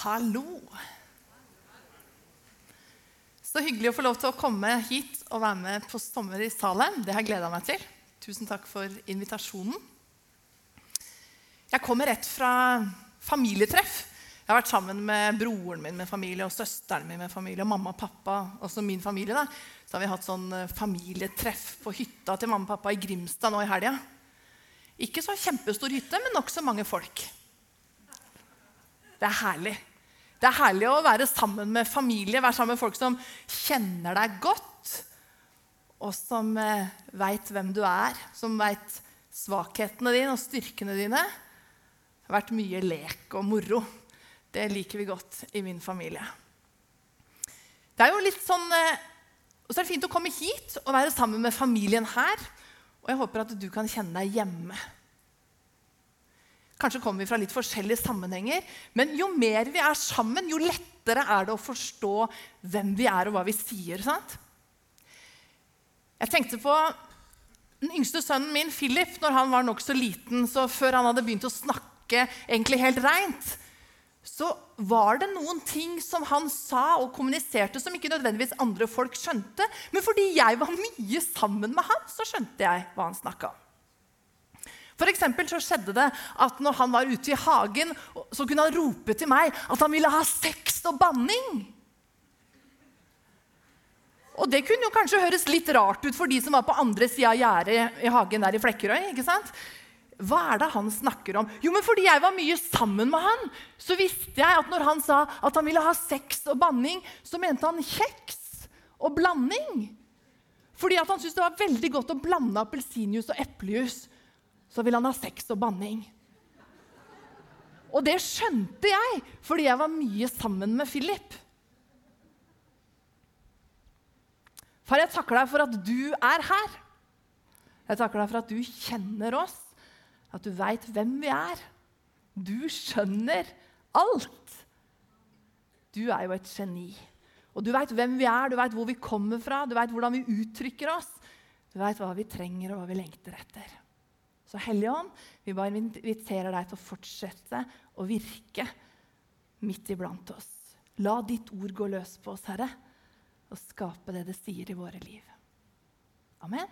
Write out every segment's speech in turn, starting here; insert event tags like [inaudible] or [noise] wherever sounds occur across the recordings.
Hallo. Så hyggelig å få lov til å komme hit og være med på Sommer i Salem. Det har jeg gleda meg til. Tusen takk for invitasjonen. Jeg kommer rett fra familietreff. Jeg har vært sammen med broren min med familie og søsteren min med familie og mamma og pappa. Også min familie. da. Så har vi hatt sånn eh, familietreff på hytta til mamma og pappa i Grimstad nå i helga. Ikke så kjempestor hytte, men nokså mange folk. Det er herlig. Det er herlig å være sammen med familie, være sammen med folk som kjenner deg godt, og som eh, veit hvem du er, som veit svakhetene dine og styrkene dine. Det har vært mye lek og moro. Det liker vi godt i min familie. Det er jo litt sånn, eh, og så er det fint å komme hit og være sammen med familien her. Og jeg håper at du kan kjenne deg hjemme. Kanskje kommer vi fra litt forskjellige sammenhenger, men jo mer vi er sammen, jo lettere er det å forstå hvem vi er, og hva vi sier. sant? Jeg tenkte på den yngste sønnen min, Philip, når han var nokså liten. så Før han hadde begynt å snakke egentlig helt reint, så var det noen ting som han sa og kommuniserte som ikke nødvendigvis andre folk skjønte. Men fordi jeg var mye sammen med han, så skjønte jeg hva han snakka om. For så skjedde det at når han var ute i hagen, så kunne han rope til meg at han ville ha sex og banning. Og det kunne jo kanskje høres litt rart ut for de som var på andre sida av gjerdet i hagen der i Flekkerøy. ikke sant? Hva er det han snakker om? Jo, men Fordi jeg var mye sammen med han, så visste jeg at når han sa at han ville ha sex og banning, så mente han kjeks og blanding. Fordi at han syntes det var veldig godt å blande appelsinjuice og eplejus så vil han ha sex og banning. Og det skjønte jeg fordi jeg var mye sammen med Philip. Far, jeg takker deg for at du er her. Jeg takker deg for at du kjenner oss, at du veit hvem vi er. Du skjønner alt. Du er jo et geni. Og du veit hvem vi er, du veit hvor vi kommer fra, du veit hvordan vi uttrykker oss. Du veit hva vi trenger, og hva vi lengter etter. Så Hellige Ånd, vi bare inviterer deg til å fortsette å virke midt iblant oss. La ditt ord gå løs på oss, Herre, og skape det det sier i våre liv. Amen.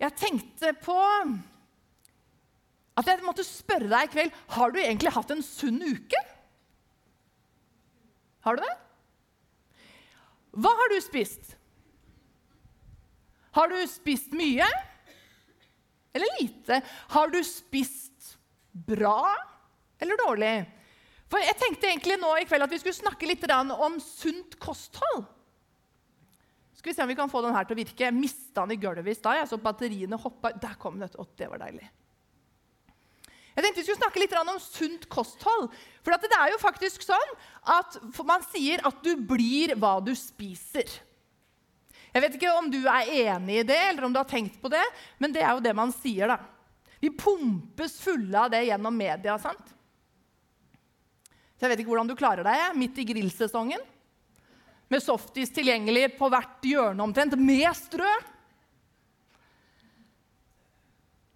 Jeg tenkte på at jeg måtte spørre deg i kveld har du egentlig hatt en sunn uke. Har du det? Hva har du spist? Har du spist mye eller lite? Har du spist bra eller dårlig? For Jeg tenkte egentlig nå i kveld at vi skulle snakke litt om sunt kosthold. Skal vi se om vi kan få den her til å virke. Jeg mista den i gulvet i stad. Så batteriene hoppa Der kom den. Å, det var deilig. Jeg tenkte vi skulle snakke litt om sunt kosthold. For det er jo faktisk sånn at man sier at du blir hva du spiser. Jeg vet ikke om du er enig i det, eller om du har tenkt på det, men det er jo det man sier, da. Vi pumpes fulle av det gjennom media. sant? Så jeg vet ikke hvordan du klarer deg midt i grillsesongen. Med softis tilgjengelig på hvert hjørne omtrent, med strø.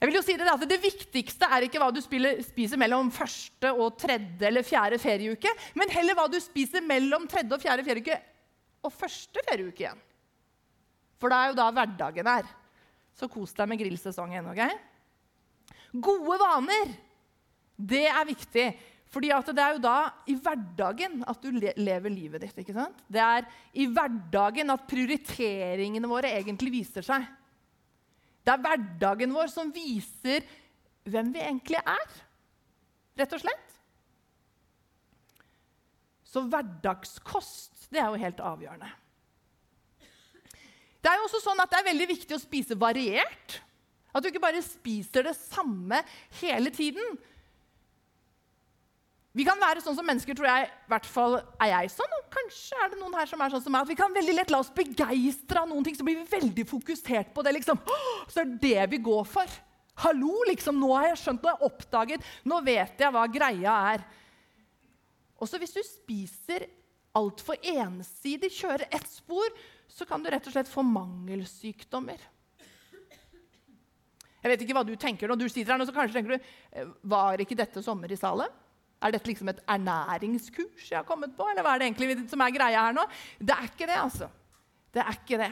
Jeg vil jo si Det at det viktigste er ikke hva du spiser mellom første og tredje eller fjerde ferieuke, men heller hva du spiser mellom tredje og fjerde ferieuke og første ferieuke igjen. For det er jo da hverdagen er. Så kos deg med grillsesongen. ok? Gode vaner, det er viktig. Fordi det er jo da i hverdagen at du lever livet ditt. ikke sant? Det er i hverdagen at prioriteringene våre egentlig viser seg. Det er hverdagen vår som viser hvem vi egentlig er, rett og slett. Så hverdagskost, det er jo helt avgjørende. Det er jo også sånn at det er veldig viktig å spise variert. At du ikke bare spiser det samme hele tiden. Vi kan være sånn som mennesker, tror jeg. I hvert fall er jeg sånn. Og kanskje er det noen her som er sånn som meg. At vi kan veldig lett la oss begeistre av noen ting, så blir vi veldig fokusert på det. liksom. Så er det vi går for. Hallo, liksom. Nå har jeg skjønt, jeg oppdaget. Nå vet jeg hva greia er. Også hvis du spiser altfor ensidig, kjører ett spor, så kan du rett og slett få mangelsykdommer. Jeg vet ikke hva du tenker når du sitter her, nå, så kanskje tenker du eh, Var ikke dette sommer i Salem? Er dette liksom et ernæringskurs jeg har kommet på? Eller hva er det egentlig som er greia her nå? Det er ikke det, altså. Det er ikke det.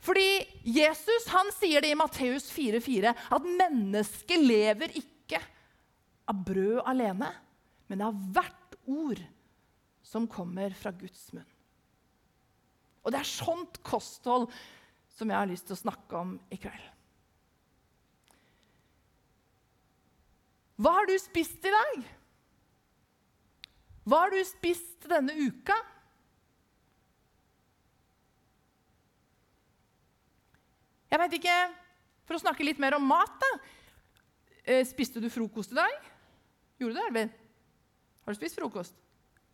Fordi Jesus han sier det i Matteus 4,4 at mennesket lever ikke av brød alene, men av hvert ord som kommer fra Guds munn. Og det er sånt kosthold som jeg har lyst til å snakke om i kveld. Hva har du spist i dag? Hva har du spist denne uka? Jeg veit ikke For å snakke litt mer om mat, da. Eh, spiste du frokost i dag? Gjorde du det, Elvin? Har du spist frokost?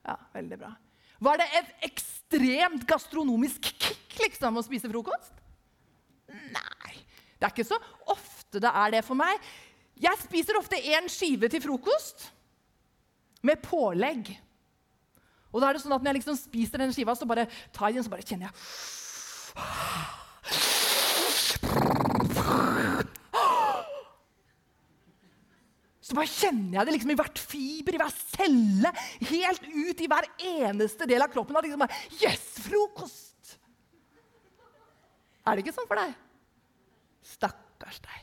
Ja, veldig bra. Var det et ekstremt gastronomisk kick liksom, å spise frokost? Nei. Det er ikke så ofte det er det for meg. Jeg spiser ofte én skive til frokost med pålegg. Og da er det sånn at Når jeg liksom spiser den skiva, så bare tar jeg den, så bare kjenner jeg så bare kjenner jeg det liksom i hvert fiber, i hver celle, helt ut i hver eneste del av kroppen. Liksom bare, Yes, frokost! Er det ikke sånn for deg? Stakkars deg.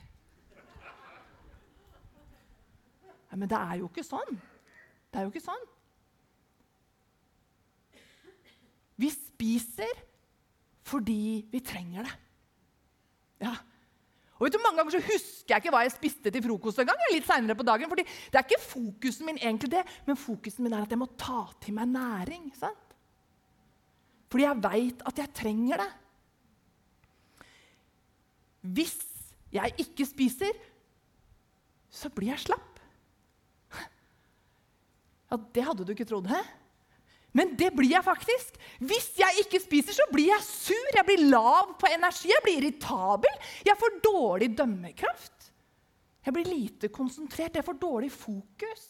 Ja, men det er jo ikke sånn. Det er jo ikke sånn. Vi spiser fordi vi trenger det. Ja, og vet du, Mange ganger så husker jeg ikke hva jeg spiste til frokost en gang. litt senere på dagen, fordi Det er ikke fokusen min egentlig det, men fokusen min er at jeg må ta til meg næring. sant? Fordi jeg veit at jeg trenger det. Hvis jeg ikke spiser, så blir jeg slapp. Ja, Det hadde du ikke trodd, hæ? Men det blir jeg faktisk. Hvis jeg ikke spiser, så blir jeg sur, jeg blir lav på energi, jeg blir irritabel. Jeg får dårlig dømmekraft. Jeg blir lite konsentrert, jeg får dårlig fokus.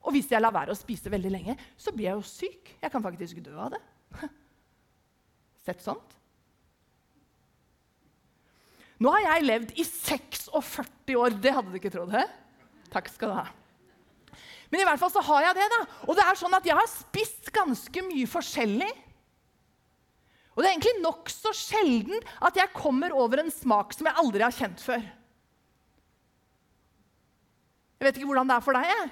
Og hvis jeg lar være å spise veldig lenge, så blir jeg jo syk. Jeg kan faktisk dø av det. [laughs] Sett sånt? Nå har jeg levd i 46 år. Det hadde du ikke trodd. He? Takk skal du ha. Men i hvert fall så har jeg det. da. Og det er sånn at jeg har spist ganske mye forskjellig. Og det er egentlig nokså sjelden at jeg kommer over en smak som jeg aldri har kjent før. Jeg vet ikke hvordan det er for deg. Jeg.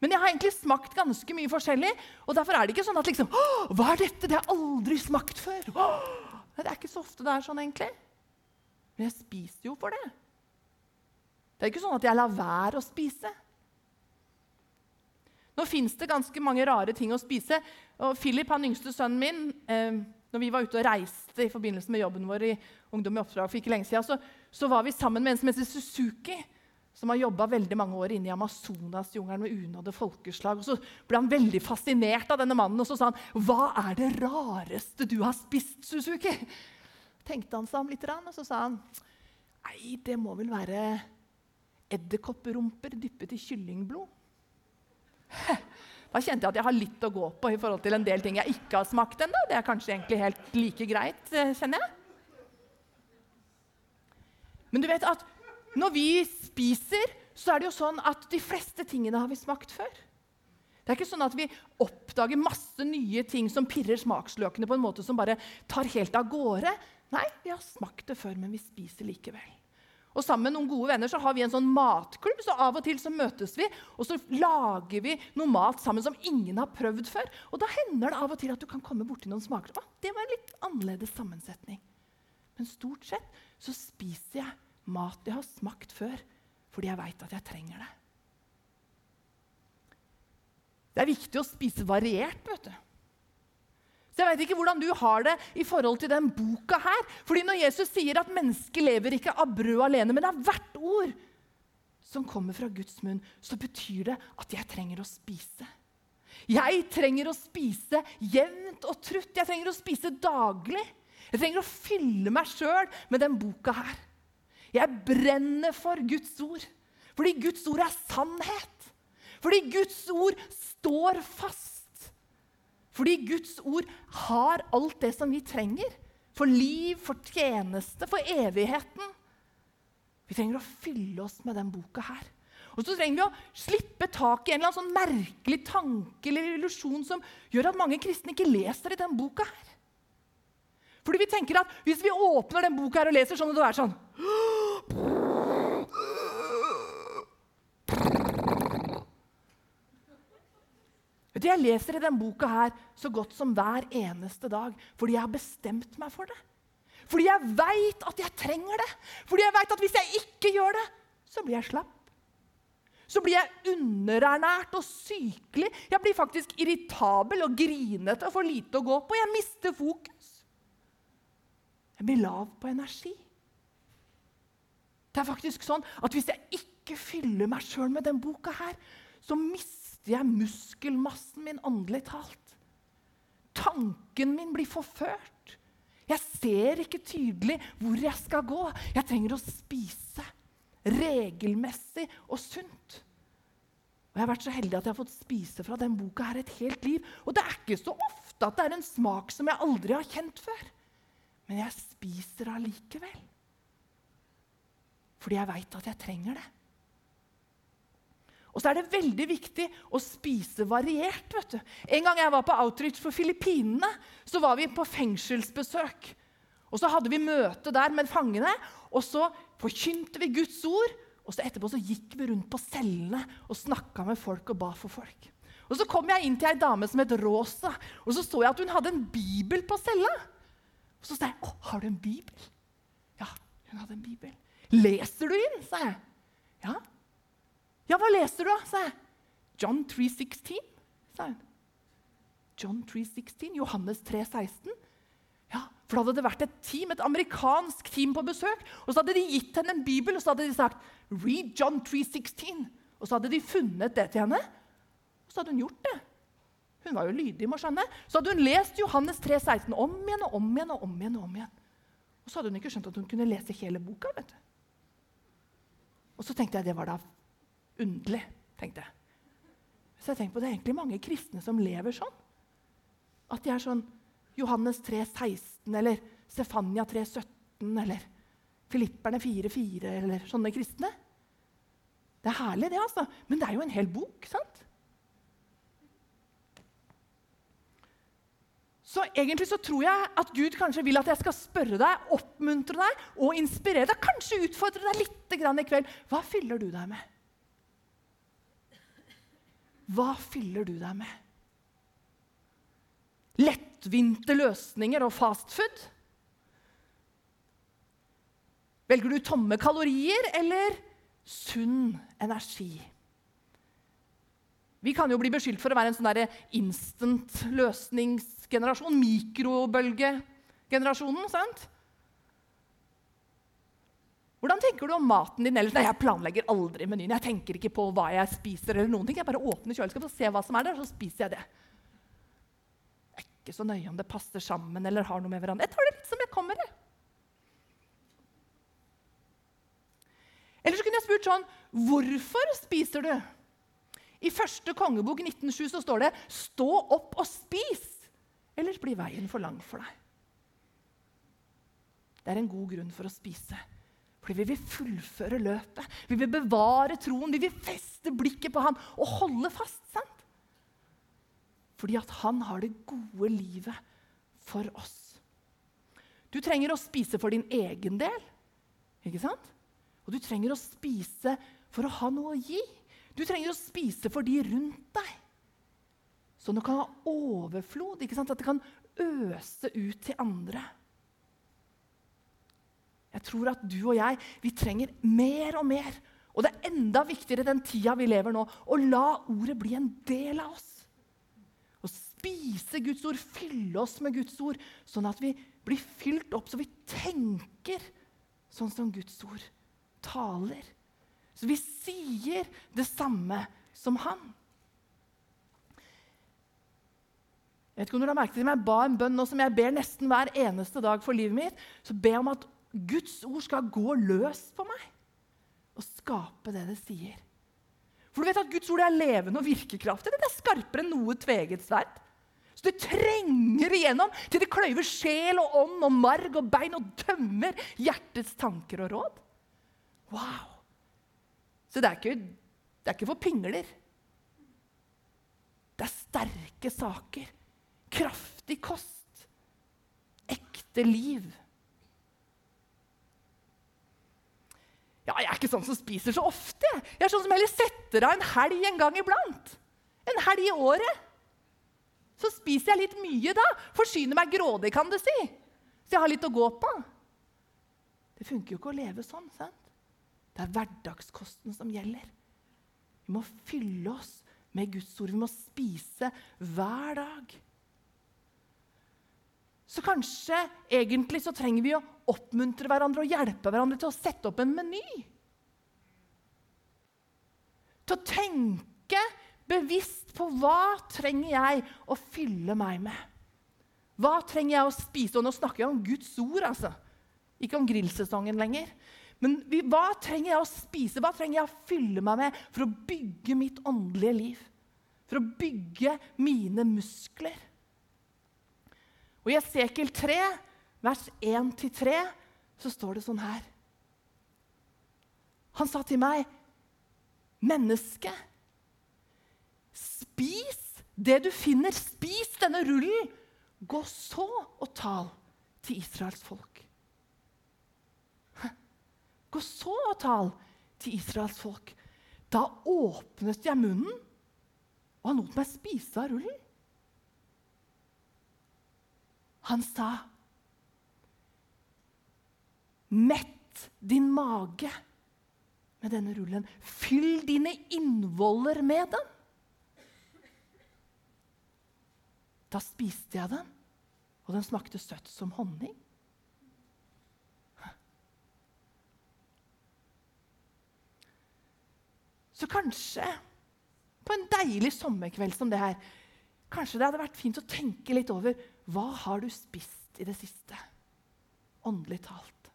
Men jeg har egentlig smakt ganske mye forskjellig. Og derfor er det ikke sånn at liksom, Hva er dette? Det har jeg aldri smakt før. Åh, det er ikke så ofte det er sånn, egentlig. Men jeg spiser jo for det. Det er ikke sånn at jeg lar være å spise. Nå fins det ganske mange rare ting å spise. Og Philip, han yngste sønnen min, eh, når vi var ute og reiste i forbindelse med jobben vår i Ungdom i oppdrag, for ikke lenge siden, så, så var vi sammen med en som heter Suzuki, som har jobba veldig mange år inne i Amazonasjungelen med unådde folkeslag. Og Så ble han veldig fascinert av denne mannen, og så sa han, 'Hva er det rareste du har spist, Suzuki?' tenkte han seg om litt, og så sa han, 'Nei, det må vel være edderkopprumper dyppet i kyllingblod'. Da kjente jeg at jeg har litt å gå på i forhold til en del ting jeg ikke har smakt ennå. Det er kanskje egentlig helt like greit, eh, kjenner jeg. Men du vet at når vi spiser, så er det jo sånn at de fleste tingene har vi smakt før. Det er ikke sånn at vi oppdager masse nye ting som pirrer smaksløkene på en måte som bare tar helt av gårde. Nei, vi har smakt det før, men vi spiser likevel. Og Sammen med noen gode venner så har vi en sånn matklubb. så Av og til så møtes vi og så lager vi noe mat sammen som ingen har prøvd før. Og Da hender det av og til at du kan komme borti noen smaker. Å, det var en litt annerledes sammensetning. Men stort sett så spiser jeg mat jeg har smakt før, fordi jeg veit at jeg trenger det. Det er viktig å spise variert. vet du. Så Jeg vet ikke hvordan du har det i forhold til den boka her. Fordi når Jesus sier at mennesket lever ikke av brød alene, men av hvert ord som kommer fra Guds munn, så betyr det at jeg trenger å spise. Jeg trenger å spise jevnt og trutt. Jeg trenger å spise daglig. Jeg trenger å fylle meg sjøl med den boka her. Jeg brenner for Guds ord, fordi Guds ord er sannhet. Fordi Guds ord står fast. Fordi Guds ord har alt det som vi trenger for liv, for tjeneste, for evigheten. Vi trenger å fylle oss med den boka her. Og så trenger vi å slippe tak i en eller annen sånn merkelig tanke eller illusjon som gjør at mange kristne ikke leser i den boka her. Fordi vi tenker at hvis vi åpner den boka her og leser sånn, og det er sånn Vet du, Jeg leser i denne boka her så godt som hver eneste dag fordi jeg har bestemt meg for det. Fordi jeg veit at jeg trenger det. Fordi jeg veit at hvis jeg ikke gjør det, så blir jeg slapp. Så blir jeg underernært og sykelig. Jeg blir faktisk irritabel og grinete og får lite å gå på. Jeg mister fokus. Jeg blir lav på energi. Det er faktisk sånn at hvis jeg ikke fyller meg sjøl med denne boka her, så mister jeg muskelmassen min åndelig talt. Tanken min blir forført. Jeg ser ikke tydelig hvor jeg skal gå. Jeg trenger å spise regelmessig og sunt. Og Jeg har vært så heldig at jeg har fått spise fra den boka her et helt liv. Og det er ikke så ofte at det er en smak som jeg aldri har kjent før. Men jeg spiser allikevel. Fordi jeg veit at jeg trenger det. Og så er det veldig viktig å spise variert. vet du. En gang jeg var på outreach for Filippinene, så var vi på fengselsbesøk. Og Så hadde vi møte der med fangene, og så forkynte vi Guds ord. Og så etterpå så gikk vi rundt på cellene og snakka med folk og ba for folk. Og Så kom jeg inn til ei dame som het Rosa, og så så jeg at hun hadde en bibel på cella. Og Så sa jeg, 'Å, har du en bibel?' Ja, hun hadde en bibel. 'Leser du inn?' sa jeg. 'Ja.' 'Ja, hva leser du, da?' sa jeg. 'John 3,16', sa hun. John 3,16, Johannes 3,16. Ja, for da hadde det vært et team, et amerikansk team på besøk. Og så hadde de gitt henne en bibel og så hadde de sagt 'Read John 3,16'. Og så hadde de funnet det til henne, og så hadde hun gjort det. Hun var jo lydig, må skjønne. Så hadde hun lest Johannes 3,16 om igjen og om igjen og om igjen. Og om igjen. Og så hadde hun ikke skjønt at hun kunne lese hele boka. vet du. Og så tenkte jeg det var da underlig. tenkte jeg. Så jeg tenkte på Det er egentlig mange kristne som lever sånn. At de er sånn Johannes 3,16 eller Stefania 3,17 eller Filipperne 4,4 eller sånne kristne. Det er herlig, det, altså. Men det er jo en hel bok, sant? Så egentlig så tror jeg at Gud kanskje vil at jeg skal spørre deg, oppmuntre deg og inspirere deg. Kanskje utfordre deg litt i kveld. Hva fyller du deg med? Hva fyller du deg med? Lettvinte løsninger og fastfood? Velger du tomme kalorier eller sunn energi? Vi kan jo bli beskyldt for å være en sånn instant løsningsgenerasjon. Mikrobølgegenerasjonen. sant? Hvordan tenker du om maten din? Nei, Jeg planlegger aldri menyen. Jeg tenker ikke på hva jeg spiser. eller noen ting. Jeg bare åpner kjøleskapet og ser hva som er der, så spiser jeg det. Jeg er ikke så nøye om det passer sammen eller har noe med hverandre. Jeg tar det litt som jeg kommer. Jeg. Eller så kunne jeg spurt sånn Hvorfor spiser du? I første kongebok 1907 så står det 'Stå opp og spis', ellers blir veien for lang for deg. Det er en god grunn for å spise. Fordi vi vil fullføre løpet. Vi vil bevare troen. Vi vil feste blikket på han og holde fast. sant? Fordi at han har det gode livet for oss. Du trenger å spise for din egen del, ikke sant? Og du trenger å spise for å ha noe å gi. Du trenger å spise for de rundt deg. Sånn at du kan ha overflod, ikke sant? at det kan øse ut til andre. Jeg tror at du og jeg vi trenger mer og mer. Og det er enda viktigere den tida vi lever nå, å la ordet bli en del av oss. Å spise Guds ord, fylle oss med Guds ord, sånn at vi blir fylt opp, så vi tenker sånn som Guds ord taler. Så vi sier det samme som han. Jeg vet ikke om du har merket det, men jeg ba en bønn nå som jeg ber nesten hver eneste dag for livet mitt. Så ber jeg om at Guds ord skal gå løs på meg og skape det det sier. For du vet at Guds ord er levende og virkekraftig. Det er skarpere enn noe tveget sverd. Så det trenger igjennom til det kløyver sjel og ånd og marg og bein og dømmer hjertets tanker og råd. Wow! Så det er ikke, det er ikke for pingler. Det er sterke saker. Kraftig kost. Ekte liv. Ja, jeg er ikke sånn som spiser så ofte. Jeg er sånn som heller setter av en helg en gang iblant. En helg i året så spiser jeg litt mye da. Forsyner meg grådig, kan du si. Så jeg har litt å gå på. Det funker jo ikke å leve sånn. sant? Det er hverdagskosten som gjelder. Vi må fylle oss med Guds ord. Vi må spise hver dag. Så kanskje egentlig så trenger vi å oppmuntre hverandre og hjelpe hverandre til å sette opp en meny. Til å tenke bevisst på hva trenger jeg å fylle meg med. Hva trenger jeg å spise? Og nå snakker jeg om Guds ord, altså. Ikke om grillsesongen lenger. Men hva trenger jeg å spise? Hva trenger jeg å fylle meg med for å bygge mitt åndelige liv? For å bygge mine muskler? Og I Esekiel 3, vers 1-3, så står det sånn her Han sa til meg, 'Menneske' Spis det du finner. Spis denne rullen. Gå så og tal til Israels folk. Gå så og tal til Israels folk. Da åpnet jeg munnen, og han lot meg spise av rullen. Han sa, 'Mett din mage med denne rullen. Fyll dine innvoller med den.' Da spiste jeg den, og den smakte søtt som honning. Så kanskje på en deilig sommerkveld som det her Kanskje det hadde vært fint å tenke litt over hva har du spist i det siste, åndelig talt.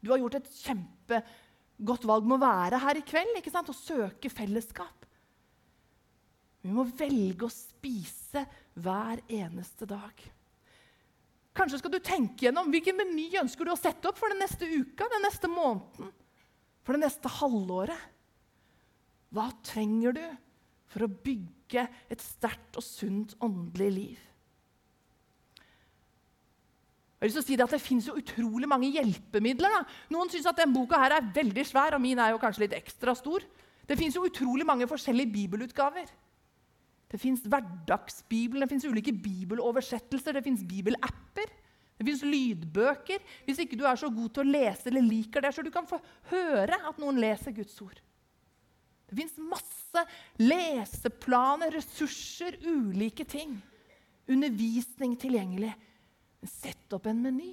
Du har gjort et kjempegodt valg med å være her i kveld ikke sant? og søke fellesskap. Vi må velge å spise hver eneste dag. Kanskje skal du tenke gjennom hvilken meny ønsker du å sette opp for den neste uka, den neste måneden, for det neste halvåret. Hva trenger du for å bygge et sterkt og sunt åndelig liv? Jeg har lyst til å si Det at det fins utrolig mange hjelpemidler. Da. Noen syns at denne boka her er veldig svær, og min er jo kanskje litt ekstra stor. Det fins utrolig mange forskjellige bibelutgaver. Det fins hverdagsbibelen, det fins ulike bibeloversettelser, det fins bibelapper. Det fins lydbøker. Hvis ikke du er så god til å lese eller liker det, så du kan få høre at noen leser Guds ord. Det fins masse leseplaner, ressurser, ulike ting. Undervisning tilgjengelig. Men sett opp en meny.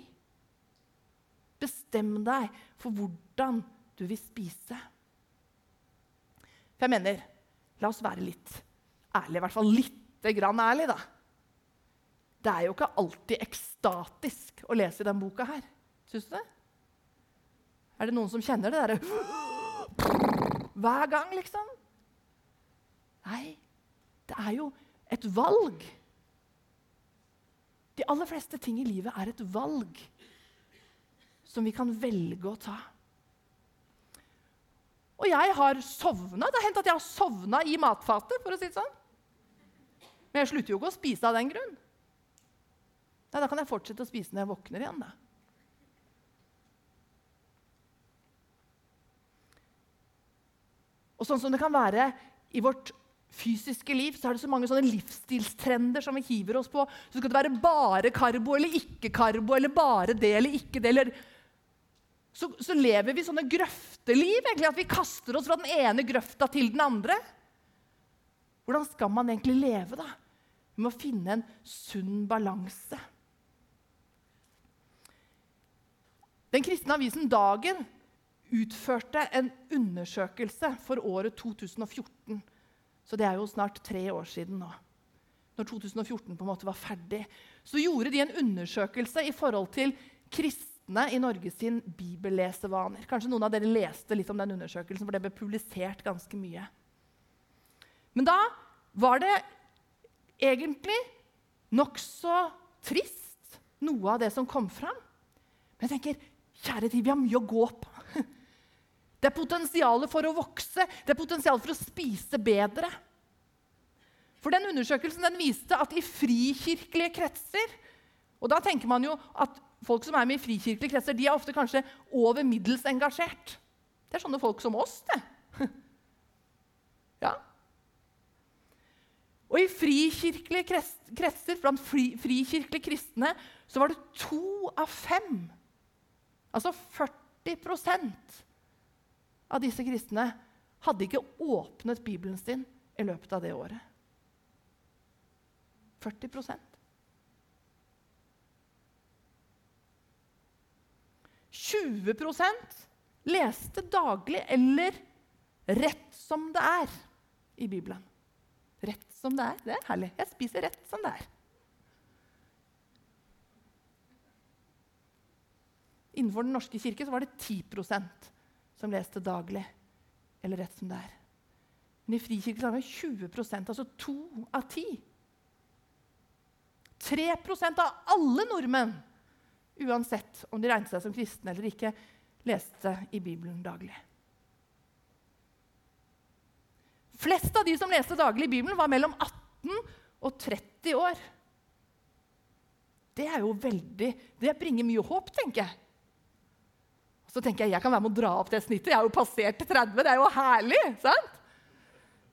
Bestem deg for hvordan du vil spise. For jeg mener, la oss være litt ærlige. i hvert fall lite grann ærlige, da. Det er jo ikke alltid ekstatisk å lese i denne boka her. Syns du det? Er det noen som kjenner det derre Hver gang, liksom? Nei, det er jo et valg. De aller fleste ting i livet er et valg som vi kan velge å ta. Og jeg har sovna. Det har hendt at jeg har sovna i matfatet. for å si det sånn. Men jeg slutter jo ikke å spise av den grunn. Nei, Da kan jeg fortsette å spise når jeg våkner igjen. da. Og sånn som det kan være i vårt fysiske liv, så er det så mange sånne livsstilstrender som vi hiver oss på. Så skal det være bare karbo eller ikke karbo, eller bare det eller ikke det. eller... Så, så lever vi sånne grøfteliv, egentlig, at vi kaster oss fra den ene grøfta til den andre. Hvordan skal man egentlig leve, da? Vi må finne en sunn balanse. Den kristne avisen Dagen utførte en undersøkelse for året 2014. Så det er jo snart tre år siden nå. Når 2014 på en måte var ferdig. Så gjorde de en undersøkelse i forhold til kristne i Norge sin bibellesevaner. Kanskje noen av dere leste litt om den undersøkelsen, for det ble publisert ganske mye. Men da var det egentlig nokså trist, noe av det som kom fram. Men jeg tenker, kjære tid, vi har mye å gå på. Det er potensialet for å vokse, det er potensialet for å spise bedre. For den Undersøkelsen den viste at i frikirkelige kretser og da tenker man jo at Folk som er med i frikirkelige kretser, de er ofte kanskje over middels engasjert. Det er sånne folk som oss, det. [laughs] Ja. Og i frikirkelige kretser, blant fri, frikirkelige kristne, så var det to av fem, altså 40 av disse kristne, hadde ikke åpnet Bibelen sin i løpet av det året. 40% 20% leste daglig eller rett som det er i Bibelen. Rett som det er. Det er herlig. Jeg spiser rett som det er. Innenfor Den norske kirke var det 10 som leste daglig eller rett som det er. Men i frikirken er det 20% altså to av ti. 3% av alle nordmenn uansett om de regnet seg som kristne eller ikke, leste i Bibelen daglig. Flest av de som leste daglig i Bibelen, var mellom 18 og 30 år. Det er jo veldig, det bringer mye håp, tenker jeg. Så tenker jeg jeg kan være med å dra opp det snittet. Jeg har jo passert til 30. Det er jo herlig! sant?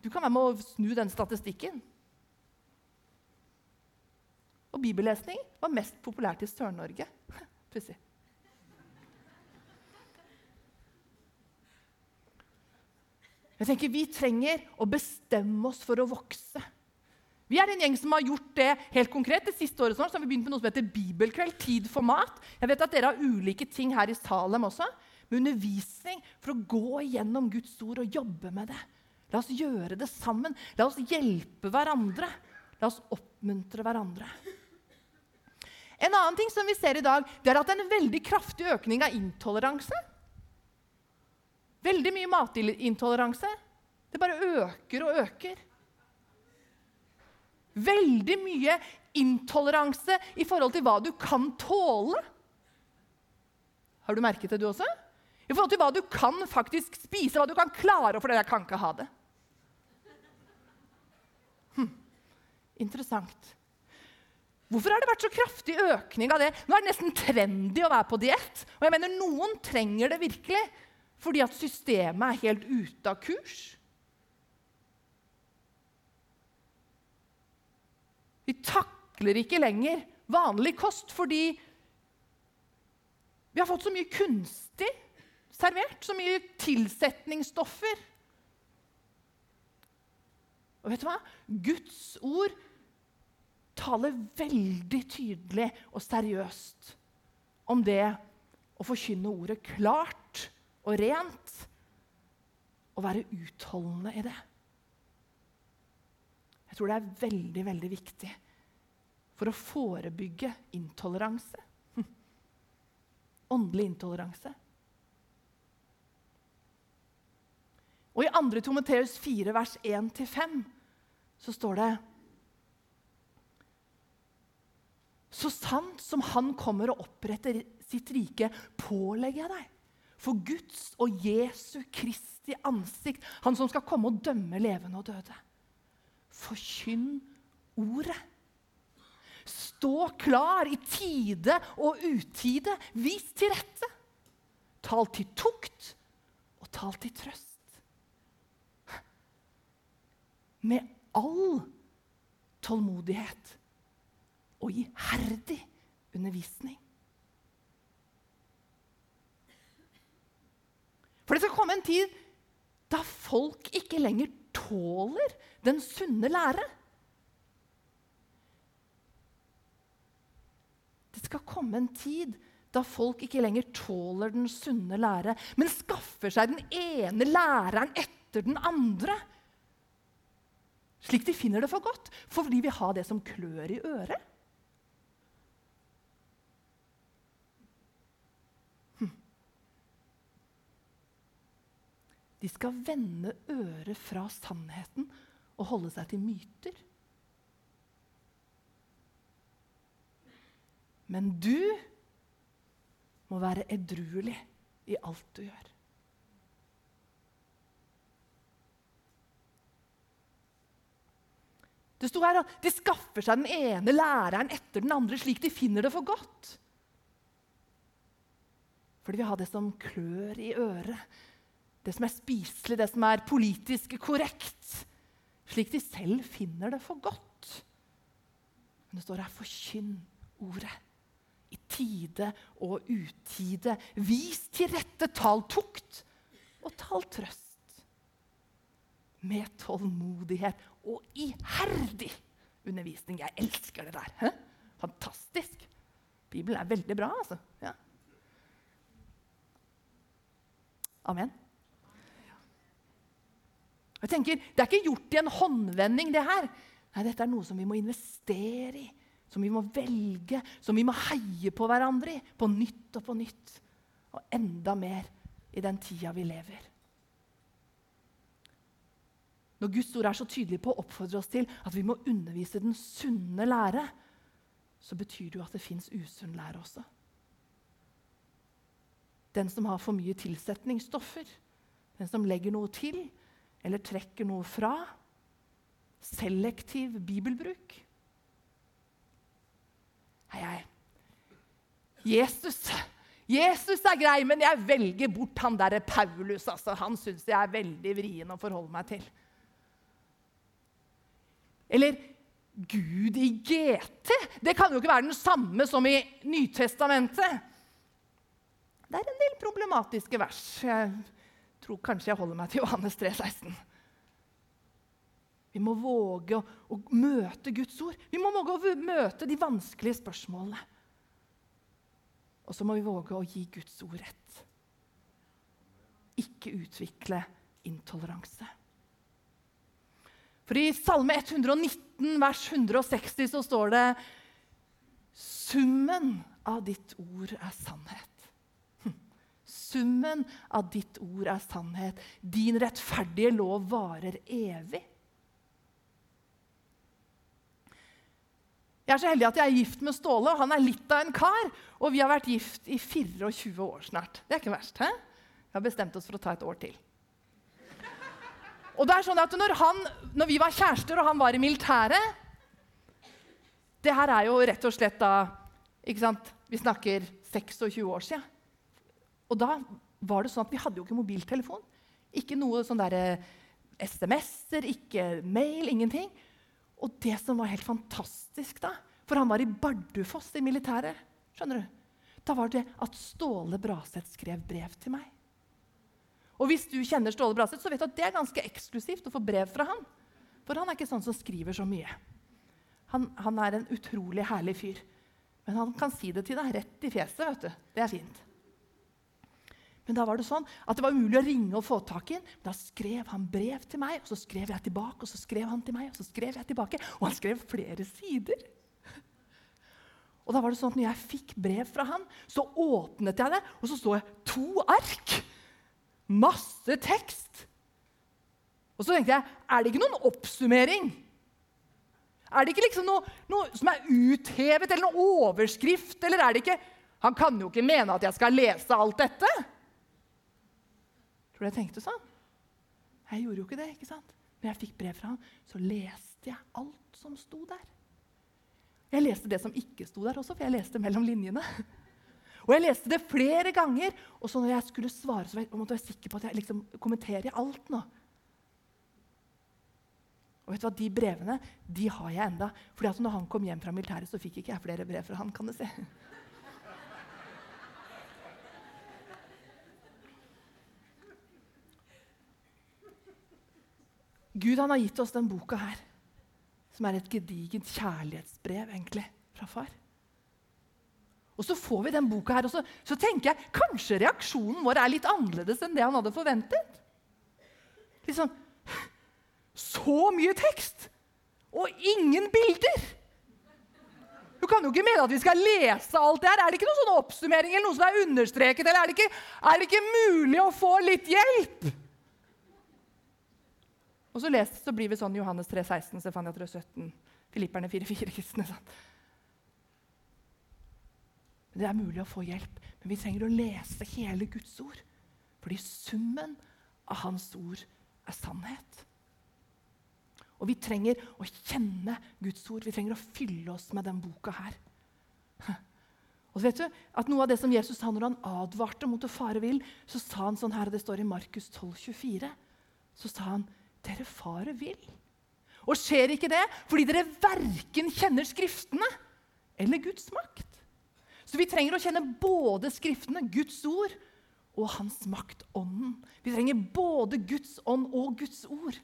Du kan være med å snu den statistikken. Og bibellesning var mest populært i Sør-Norge. [laughs] Pussig. Jeg tenker Vi trenger å bestemme oss for å vokse. Vi er en gjeng som har gjort det helt konkret. Det siste året sånn, så har vi begynt med noe som heter Bibelkveld. Tid for mat. Jeg vet at Dere har ulike ting her i Salem også, med undervisning for å gå igjennom Guds ord og jobbe med det. La oss gjøre det sammen. La oss hjelpe hverandre. La oss oppmuntre hverandre. En annen ting som vi ser i dag, det er at det er en veldig kraftig økning av intoleranse. Veldig mye matintoleranse. Det bare øker og øker. Veldig mye intoleranse i forhold til hva du kan tåle. Har du merket det, du også? I forhold til hva du kan faktisk spise, hva du kan klare. For jeg kan ikke ha det. Hm. Interessant. Hvorfor har det vært så kraftig økning av det? Nå er det nesten trendy å være på diett. Og jeg mener, noen trenger det virkelig fordi at systemet er helt ute av kurs. Vi takler ikke lenger vanlig kost fordi vi har fått så mye kunstig servert. Så mye tilsetningsstoffer. Og vet du hva? Guds ord taler veldig tydelig og seriøst om det å forkynne ordet klart og rent og være utholdende i det. Jeg tror det er veldig, veldig viktig for å forebygge intoleranse. [laughs] Åndelig intoleranse. Og I 2. Timoteus 4, vers 1-5 så står det Så sant som han kommer og oppretter sitt rike, pålegger jeg deg. For Guds og Jesu Kristi ansikt, han som skal komme og dømme levende og døde. Forkynn ordet. Stå klar i tide og utide. Vis til rette. Tal til tukt og tal til trøst. Med all tålmodighet og iherdig undervisning. For det skal komme en tid da folk ikke lenger tåler den sunne lære. Det skal komme en tid da folk ikke lenger tåler den sunne lære, men skaffer seg den ene læreren etter den andre. Slik de finner det for godt, fordi vi har det som klør i øret. De skal vende øret fra sannheten og holde seg til myter. Men du må være edruelig i alt du gjør. Det sto her at de skaffer seg den ene læreren etter den andre slik de finner det for godt. Fordi vi har det som klør i øret, det som er spiselig, det som er politisk korrekt. Slik de selv finner det for godt. Men det står her 'forkynn ordet' i tide og utide. Vis til rette, tal tukt og tal trøst. Med tålmodighet og iherdig undervisning. Jeg elsker det der. Hæ? Fantastisk. Bibelen er veldig bra, altså. Ja. Amen. Jeg tenker, Det er ikke gjort i en håndvending, det her. Nei, Dette er noe som vi må investere i, som vi må velge, som vi må heie på hverandre i. På nytt og på nytt. Og enda mer i den tida vi lever. Når Guds ord er så tydelig på å oppfordre oss til at vi må undervise den sunne lære, så betyr det jo at det fins usunn lære også. Den som har for mye tilsetningsstoffer, den som legger noe til eller trekker noe fra. Selektiv bibelbruk. Hei, hei. Jesus Jesus er grei, men jeg velger bort han derre Paulus. Altså. Han syns jeg er veldig vrien å forholde meg til. Eller Gud i GT. Det kan jo ikke være den samme som i Nytestamentet. Det er en del problematiske vers. Tror kanskje jeg holder meg til Johannes 3, 16. Vi må våge å, å, møte Guds ord. Vi må våge å møte de vanskelige spørsmålene. Og så må vi våge å gi Guds ord rett. Ikke utvikle intoleranse. For i Salme 119, vers 160, så står det Summen av ditt ord er sannhet. Summen av ditt ord er sannhet. Din rettferdige lov varer evig. Jeg er så heldig at jeg er gift med Ståle, og han er litt av en kar. Og vi har vært gift i 24 år snart. Det er ikke verst. hæ? Vi har bestemt oss for å ta et år til. Og det er sånn at når, han, når vi var kjærester og han var i militæret Det her er jo rett og slett da ikke sant? Vi snakker 26 år siden. Og da var det sånn at vi hadde jo ikke mobiltelefon. Ikke noe sånn derre SMS-er, ikke mail, ingenting. Og det som var helt fantastisk da, for han var i Bardufoss i militæret, skjønner du, da var det at Ståle Braseth skrev brev til meg. Og hvis du kjenner Ståle Braseth, så vet du at det er ganske eksklusivt å få brev fra han. For han er ikke sånn som skriver så mye. Han, han er en utrolig herlig fyr. Men han kan si det til deg rett i fjeset. vet du. Det er fint. Men da var det sånn at det var umulig å ringe og få tak i ham. Da skrev han brev til meg, og så skrev jeg tilbake, og så skrev han til meg, og så skrev jeg tilbake. Og han skrev flere sider. Og da var det sånn at når jeg fikk brev fra han, så åpnet jeg det, og så så jeg to ark Masse tekst. Og så tenkte jeg, er det ikke noen oppsummering? Er det ikke liksom noe, noe som er uthevet, eller noen overskrift? Eller er det ikke Han kan jo ikke mene at jeg skal lese alt dette. Tror du jeg tenkte sånn? Jeg gjorde jo ikke det. ikke sant? Når jeg fikk brev fra han, så leste jeg alt som sto der. Jeg leste det som ikke sto der også, for jeg leste mellom linjene. [laughs] Og jeg leste det flere ganger. Og så når jeg skulle svare, så måtte jeg være sikker på at jeg liksom kommenterer alt nå. Og vet du hva, De brevene de har jeg enda. Fordi at når han kom hjem fra militæret, så fikk ikke jeg flere brev fra han. kan du se. [laughs] Gud han har gitt oss den boka her, som er et gedigent kjærlighetsbrev egentlig, fra far. Og så får vi den boka her, og så, så, tenker jeg kanskje reaksjonen vår er litt annerledes enn det han hadde forventet. Litt sånn Så mye tekst! Og ingen bilder! Du kan jo ikke mene at vi skal lese alt det her. Er det ikke noen sånn oppsummering eller noe som er understreket? Eller er det, ikke, er det ikke mulig å få litt hjelp? Og så, les, så blir vi sånn Johannes 3, 16, Stefania 3, 17, Filipperne 4, 4, kristne. Sånn. Det er mulig å få hjelp, men vi trenger å lese hele Guds ord. Fordi summen av Hans ord er sannhet. Og vi trenger å kjenne Guds ord. Vi trenger å fylle oss med den boka her. [laughs] Og vet du, at Noe av det som Jesus sa når han advarte mot å fare vill, så sa han sånn her, det står i Markus 12, 24, så sa han, dere farer vill. Og skjer ikke det fordi dere verken kjenner Skriftene eller Guds makt? Så vi trenger å kjenne både Skriftene, Guds ord, og Hans makt, Ånden. Vi trenger både Guds ånd og Guds ord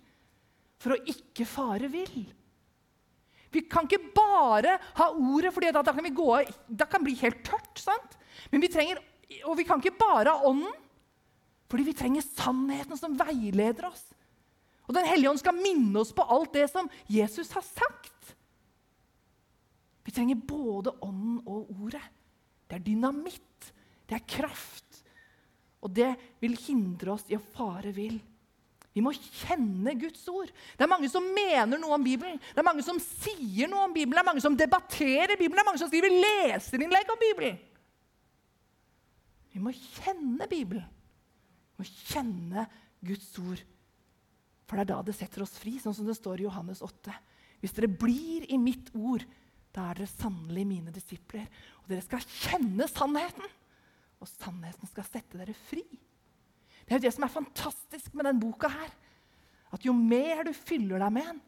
for å ikke fare vill. Vi kan ikke bare ha ordet, for da, da, kan vi gå, da kan det bli helt tørt. sant? Men vi trenger, Og vi kan ikke bare ha Ånden, fordi vi trenger sannheten som veileder oss. Og Den hellige ånd skal minne oss på alt det som Jesus har sagt. Vi trenger både ånden og ordet. Det er dynamitt. Det er kraft. Og det vil hindre oss i å fare vill. Vi må kjenne Guds ord. Det er mange som mener noe om Bibelen. Det er mange som sier noe om Bibelen. Det er mange som debatterer Bibelen. Det er mange som skriver leserinnlegg om Bibelen. Vi må kjenne Bibelen. Vi må kjenne Guds ord. For det er da det setter oss fri, sånn som det står i Johannes 8. Hvis dere blir i mitt ord, da er dere sannelig mine disipler. Og dere skal kjenne sannheten, og sannheten skal sette dere fri. Det er jo det som er fantastisk med denne boka her. At jo mer du fyller deg med den,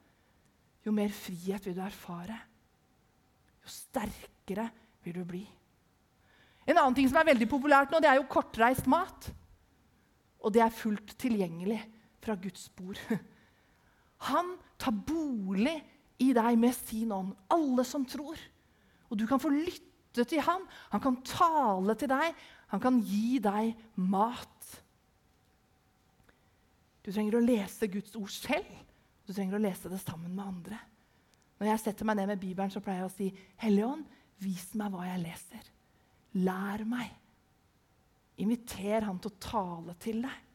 jo mer frihet vil du erfare. Jo sterkere vil du bli. En annen ting som er veldig populært nå, det er jo kortreist mat. Og det er fullt tilgjengelig fra Guds bord. Han tar bolig i deg med sin ånd, alle som tror. Og du kan få lytte til ham. Han kan tale til deg. Han kan gi deg mat. Du trenger å lese Guds ord selv. Du trenger å lese det sammen med andre. Når jeg setter meg ned med Bibelen, så pleier jeg å si, Hellige Ånd, vis meg hva jeg leser. Lær meg. Inviter han til å tale til deg.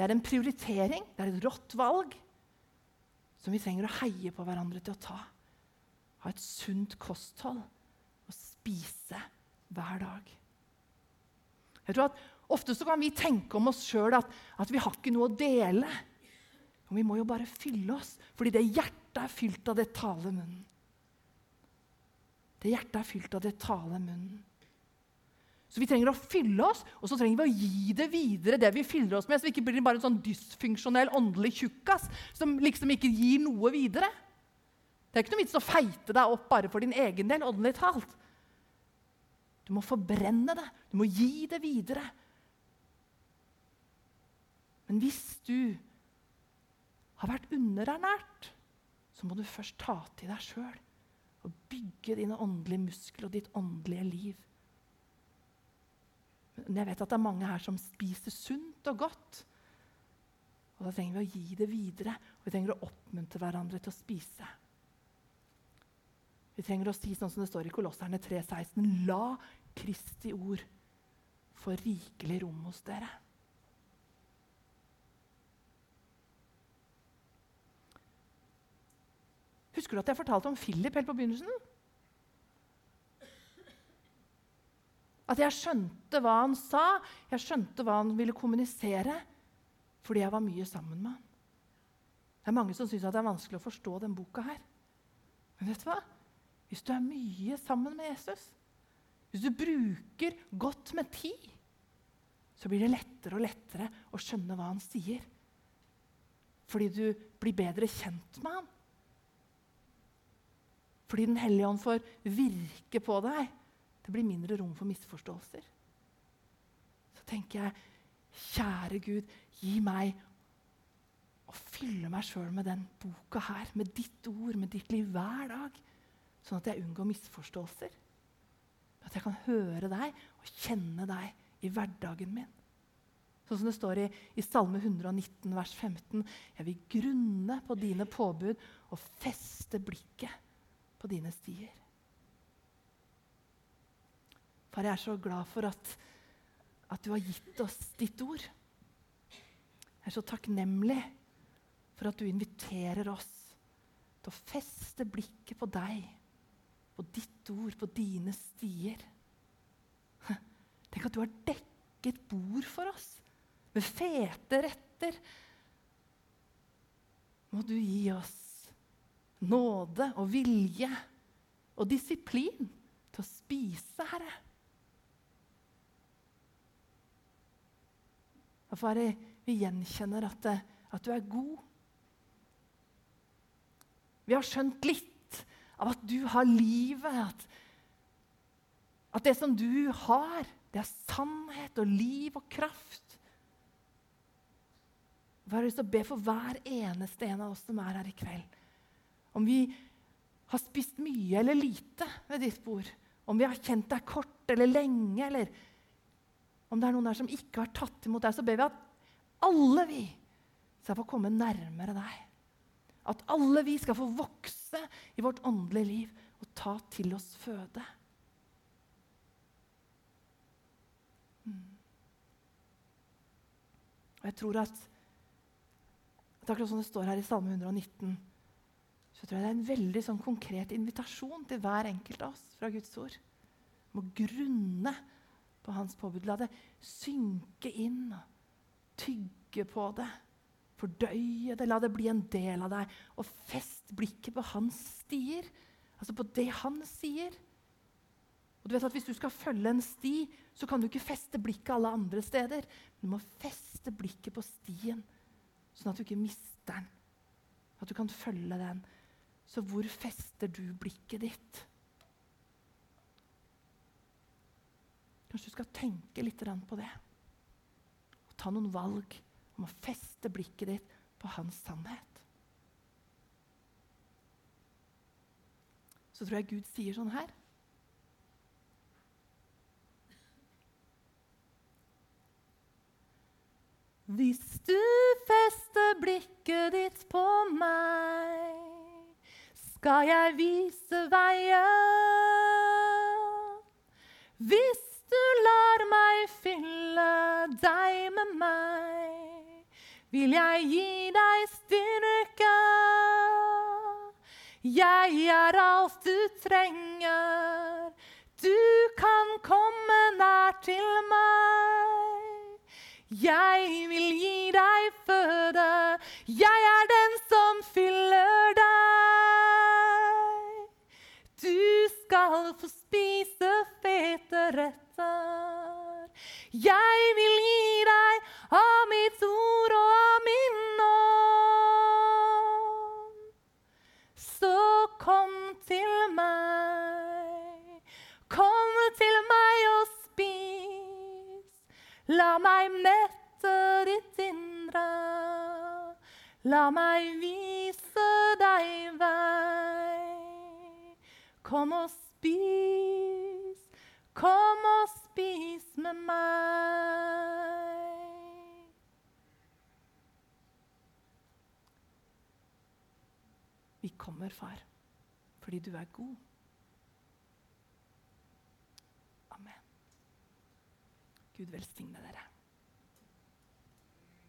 Det er en prioritering, det er et rått valg som vi trenger å heie på hverandre til å ta. Ha et sunt kosthold og spise hver dag. Jeg tror at Ofte så kan vi tenke om oss sjøl at, at, vi har ikke noe å dele. Og vi må jo bare fylle oss, fordi det hjertet er fylt av det tale munnen. Det hjertet er fylt av det tale munnen. Så vi trenger å fylle oss, og så trenger vi å gi det videre, det vi fyller oss med, så vi ikke blir bare en sånn dysfunksjonell åndelig tjukkas som liksom ikke gir noe videre. Det er ikke noe vits å feite deg opp bare for din egen del, åndelig talt. Du må forbrenne det. Du må gi det videre. Men hvis du har vært underernært, så må du først ta til deg sjøl og bygge dine åndelige muskler og ditt åndelige liv. Men jeg vet at det er mange her som spiser sunt og godt. Og Da trenger vi å gi det videre, og vi trenger å oppmuntre hverandre til å spise. Vi trenger å si sånn som det står i Kolosserne 3,16.: La Kristi ord få rikelig rom hos dere. Husker du at jeg fortalte om Philip helt på begynnelsen? At jeg skjønte hva han sa, jeg skjønte hva han ville kommunisere, fordi jeg var mye sammen med han. Det er mange som syns det er vanskelig å forstå denne boka. her. Men vet du hva? Hvis du er mye sammen med Jesus, hvis du bruker godt med tid, så blir det lettere og lettere å skjønne hva han sier. Fordi du blir bedre kjent med han. Fordi Den hellige ånd får virke på deg det blir mindre rom for misforståelser. Så tenker jeg, kjære Gud, gi meg å fylle meg sjøl med den boka her, med ditt ord, med ditt liv hver dag. Sånn at jeg unngår misforståelser. At jeg kan høre deg og kjenne deg i hverdagen min. Sånn som det står i, i Salme 119, vers 15. Jeg vil grunne på dine påbud og feste blikket på dine stier. Far, jeg er så glad for at, at du har gitt oss ditt ord. Jeg er så takknemlig for at du inviterer oss til å feste blikket på deg, på ditt ord, på dine stier. Tenk at du har dekket bord for oss med fete retter. Må du gi oss nåde og vilje og disiplin til å spise, Herre. Og Far, vi gjenkjenner at, at, du er god. Vi har skjønt litt av at du har livet. At, at det som du har, det er sannhet og liv og kraft. Jeg har lyst til å be for hver eneste en av oss som er her i kveld. Om vi har spist mye eller lite ved ditt bord. Om vi har kjent deg kort eller lenge, eller om det er noen der som ikke har tatt imot deg, så ber vi at alle vi skal få komme nærmere deg. At alle vi skal få vokse i vårt åndelige liv og ta til oss føde. Mm. Og jeg tror at det er akkurat som det står her i Salme 119, så tror jeg det er en veldig sånn konkret invitasjon til hver enkelt av oss fra Guds ord. Om å grunne på hans påbud. La det synke inn. Tygge på det. Fordøye det. La det bli en del av deg. Og fest blikket på hans stier. Altså på det han sier. Og du vet at Hvis du skal følge en sti, så kan du ikke feste blikket alle andre steder. Du må feste blikket på stien, sånn at du ikke mister den. At du kan følge den. Så hvor fester du blikket ditt? Kanskje du skal tenke litt på det. Og ta noen valg om å feste blikket ditt på hans sannhet. Så tror jeg Gud sier sånn her. Hvis du fester blikket ditt på meg, skal jeg vise veien. Hvis du lar meg fylle deg med meg, vil jeg gi deg styrke. Jeg er alt du trenger, du kan komme nær til meg. Jeg vil gi Jeg vil gi deg av mitt ord og av min ånd. Så kom til meg, kom til meg og spis. La meg mette ditt indre. La meg vise deg vei. Kom og spis. Kom og spis med meg. Vi kommer, far, fordi du er god. Amen. Gud velsigne dere.